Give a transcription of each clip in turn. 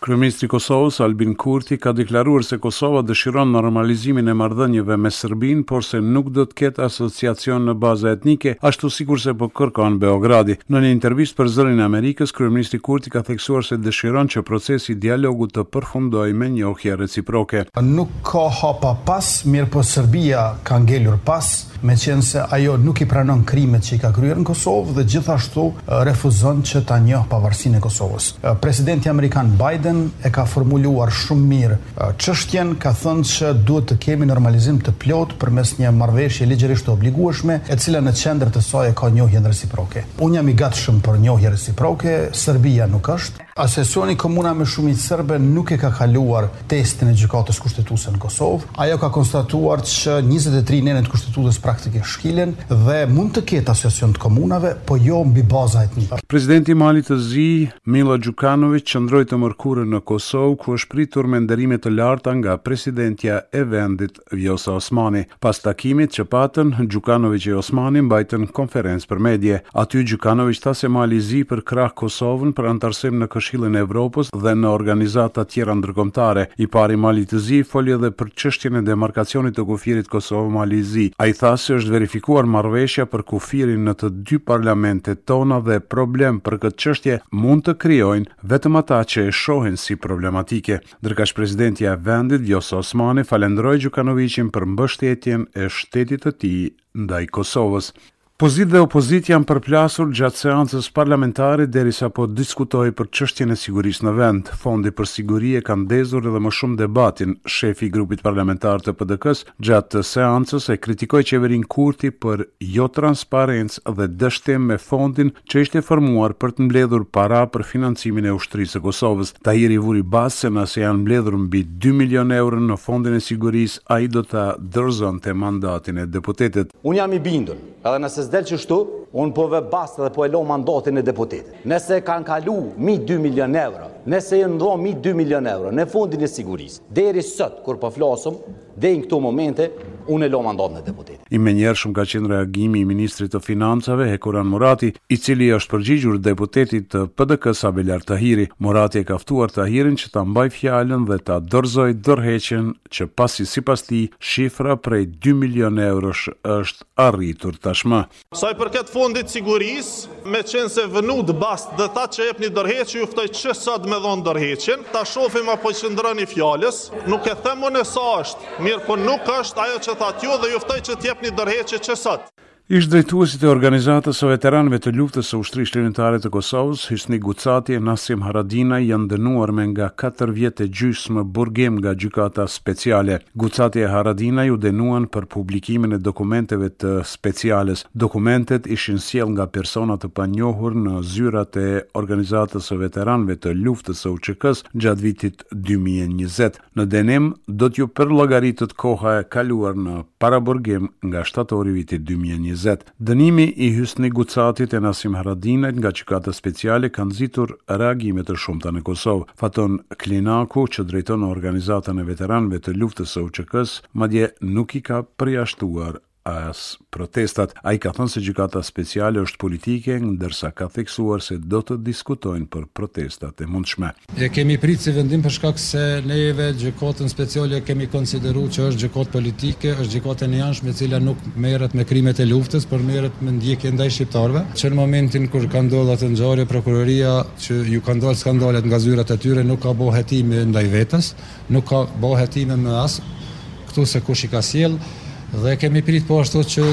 Kryeministri i Kosovës, Albin Kurti, ka deklaruar se Kosova dëshiron normalizimin e marrëdhënieve me Serbinë, por se nuk do të ketë asociacion në baza etnike, ashtu sikurse po kërkon Beogradi. Në një intervistë për Zërin e Amerikës, kryeministri Kurti ka theksuar se dëshiron që procesi i dialogut të përfundojë me njohje reciproke. Nuk ka hapa pas, mirëpo Serbia ka ngelur pas, meqenëse ajo nuk i pranon krimet që i ka kryer në Kosovë dhe gjithashtu refuzon që ta njohë pavarësinë e Kosovës. Presidenti amerikan Biden e ka formuluar shumë mirë çështjen, ka thënë që duhet të kemi normalizim të plotë përmes një marrëveshje ligjërisht të obligueshme, e cila në qendër të saj e ka njohjen reciproke. Unë jam i gatshëm për njohje reciproke, Serbia nuk është. Asociacioni i Komunave me Shumicë Serbe nuk e ka kaluar testin e Gjykatës Kushtetuese në Kosovë. Ajo ka konstatuar që njëzet e tri nene të Kushtetutës praktikisht shkilen dhe mund të ketë asociacion të komunave, po jo mbi baza etnike. Presidenti i Malit të Zi, Milo Gjukanoviq qëndroi të mërkurën në Kosovë, ku është pritur me nderime të larta nga presidentja e vendit, Vjosa Osmani. Pas takimit që patën, Gjukanoviq e Osmani mbajtën konferencë për medie. Aty Gjukanoviq tha se Mali i Zi përkrah Kosovën për anëtarësim në Këshillin e Evropës dhe në organizata tjera ndërkombëtare. I pari i Malit të Zi foli edhe për çështjen e demarkacionit të kufirit Kosovë-Mali i Zi. Ai tha se është verifikuar marrëveshja për kufirin në të dy parlamentet tona dhe problem për këtë çështje mund të krijojnë vetëm ata që e shohin si problematike. Ndërkaq presidentja e vendit, Vjosa Osmani, falendroi Gjukanoviqin për mbështetjen e shtetit të tij ndaj Kosovës. Pozitë dhe opozitë janë përplasur gjatë seancës parlamentare derisa po diskutohej për çështjen e sigurisë në vend. Fondi për siguri e ka ndezur edhe më shumë debatin. Shefi i grupit parlamentar të PDK-s, Gjatë seancës e kritikoi qeverinë Kurti për jotransparencë dhe dështim me fondin që ishte formuar për të mbledhur para për financimin e Ushtrisë së Kosovës. Tahiri vuri bast se nëse janë mbledhur mbi dy milionë euro në Fondin e Sigurisë, ai do ta dorëzonte mandatin e deputetit. Unë jam i bindur, edhe nëse s'del qështu, unë po vë bast dhe po e lo mandatin e deputetit. Nëse kanë kalu mi dy milion euro, nëse jonë dhonë mi dy milion euro në fondin e sigurisë, deri sot, kur po flasëm, deri në këto momente, unë e lo mandatin e deputetit. I menjëhershëm ka qenë reagimi i ministrit të Financave, Hekuran Murati, i cili i është përgjigjur deputetit të PDK-së Abelard Tahiri. Murati e ka ftuar Tahirin që ta mbajë fjalën dhe ta dorëzojë dorëheqjen, pasi sipas tij shifra prej dy milionë eurosh është arritur tashmë. Sa i përket Fondit të Sigurisë, meqenëse vnut bast dhe tha që jepni dorëheqje ju ftoj që sot me dhon dorëheqjen, ta shofim apo qëndroni fjalës, nuk e them unë sa është, mirëpo nuk është ajo që thatë ju dhe ju ftoj që të jepni dorëheqje që sot. Ish drejtuesit e Organizatës së Veteranëve të Luftës së Ushtrisë Lirimtare të Kosovës, Hysni Gucati e Nasim Haradinaj janë dënuar me nga katër vjet e gjysmë burgim nga Gjykata Speciale. Gucati e Haradinaj u denuan për publikimin e dokumenteve të Speciales. Dokumentet ishin sjellë nga persona të panjohur në zyrat e Organizatës së Veteranëve të Luftës së UÇK-së gjatë vitit dy mijë e njëzet. Në dënim, do t'ju përllogaritet koha e kaluar në paraburgim nga shtatori i vitit dy mijë e njëzet. Dënimi i Hysni Gucatit e Nasim Haradinajt nga Gjykata Speciale ka nxitur reagime të shumta në Kosovë. Faton Klinaku, që drejton Organizatën e Veteranëve të Luftës së UÇK-së, madje nuk i ka përjashtuar as protestat. Ai ka thënë se Gjykata Speciale është politike, ndërsa ka theksuar se do të diskutojnë për protestat e mundshme. E kemi pritë si vendim për shkak se neve Gjykatën Speciale e kemi konsideru që është gjykatë politike, është gjykatë e njëanshme e cila nuk merret me krimet e luftës, por merret me ndjekje ndaj shqiptarëve. Që në momentin kur ka ndodh atë ngjarje, prokuroria që ju kanë dol skandalet nga zyrat e tyre nuk ka bo hetime ndaj vetes. Nuk ka bo hetime më as këtu se kush i ka sjell dhe kemi prit po ashtu që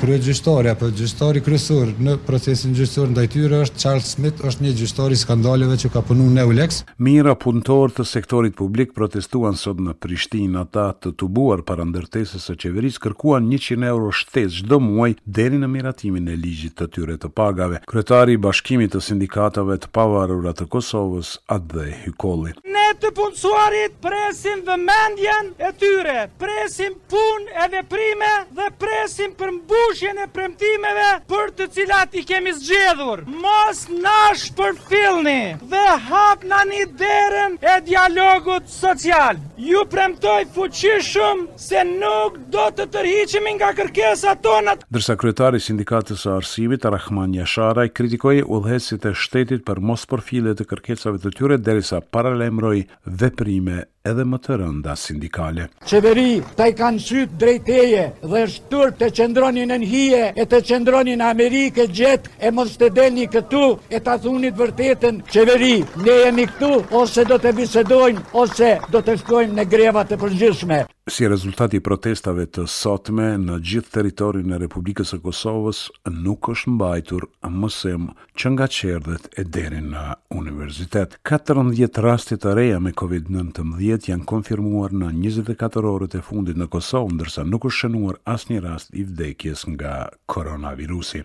kryegjyqtari apo gjyqtari kryesor në procesin gjyqësor ndaj tyre është Charles Smith, është një gjyqtar i skandaleve që ka punu në Eulex. Mijëra punëtorë të sektorit publik protestuan sot në Prishtinë. Ata të tubuar para ndërtesës së qeverisë kërkuan njëqind euro shtesë çdo muaj deri në miratimin e ligjit të tyre të pagave. Kryetari i Bashkimit të Sindikatave të Pavarura të Kosovës, Atdhe Hykolli. Ne të punësuarit presim vëmendjen e tyre, presim punë e veprime dhe presim përmbushjen e premtimeve për të cilat i kemi zgjedhur. Mos na shpërfillni dhe hapnani derën e dialogut Social, ju premtoj fuqishëm se nuk do të tërhiqemi nga kërkesat tona të. Ndërsa kryetari i Sindikatës së Arsimit, Rrahman Jasharaj, kritikoi udhëheqësit e shtetit për mospërfillje të kërkesave të tyre derisa paralajmëroi veprime edhe më të rënda sindikale. Qeveri, ata i kanë sytë drejt teje dhe është turp të qëndroni nën hije e të qëndroni në Amerikë gjetë E mos të delni këtu e ta thuni t'vërtetën qeveri, ne jemi këtu ose do të bisedojmë ose do të shkojmë në grevat e përgjithshme. Si rezultat i protestave të sotme në gjithë territorin e Republikës së Kosovës nuk është mbajtur mësim që nga çerdhet e deri në universitet. Katërmbëdhjetë raste të reja me Covid nëntëmbëdhjetë janë konfirmuar në njëzet e katër orët e fundit në Kosovë, ndërsa nuk është shënuar asnjë rast i vdekjes nga koronavirusi.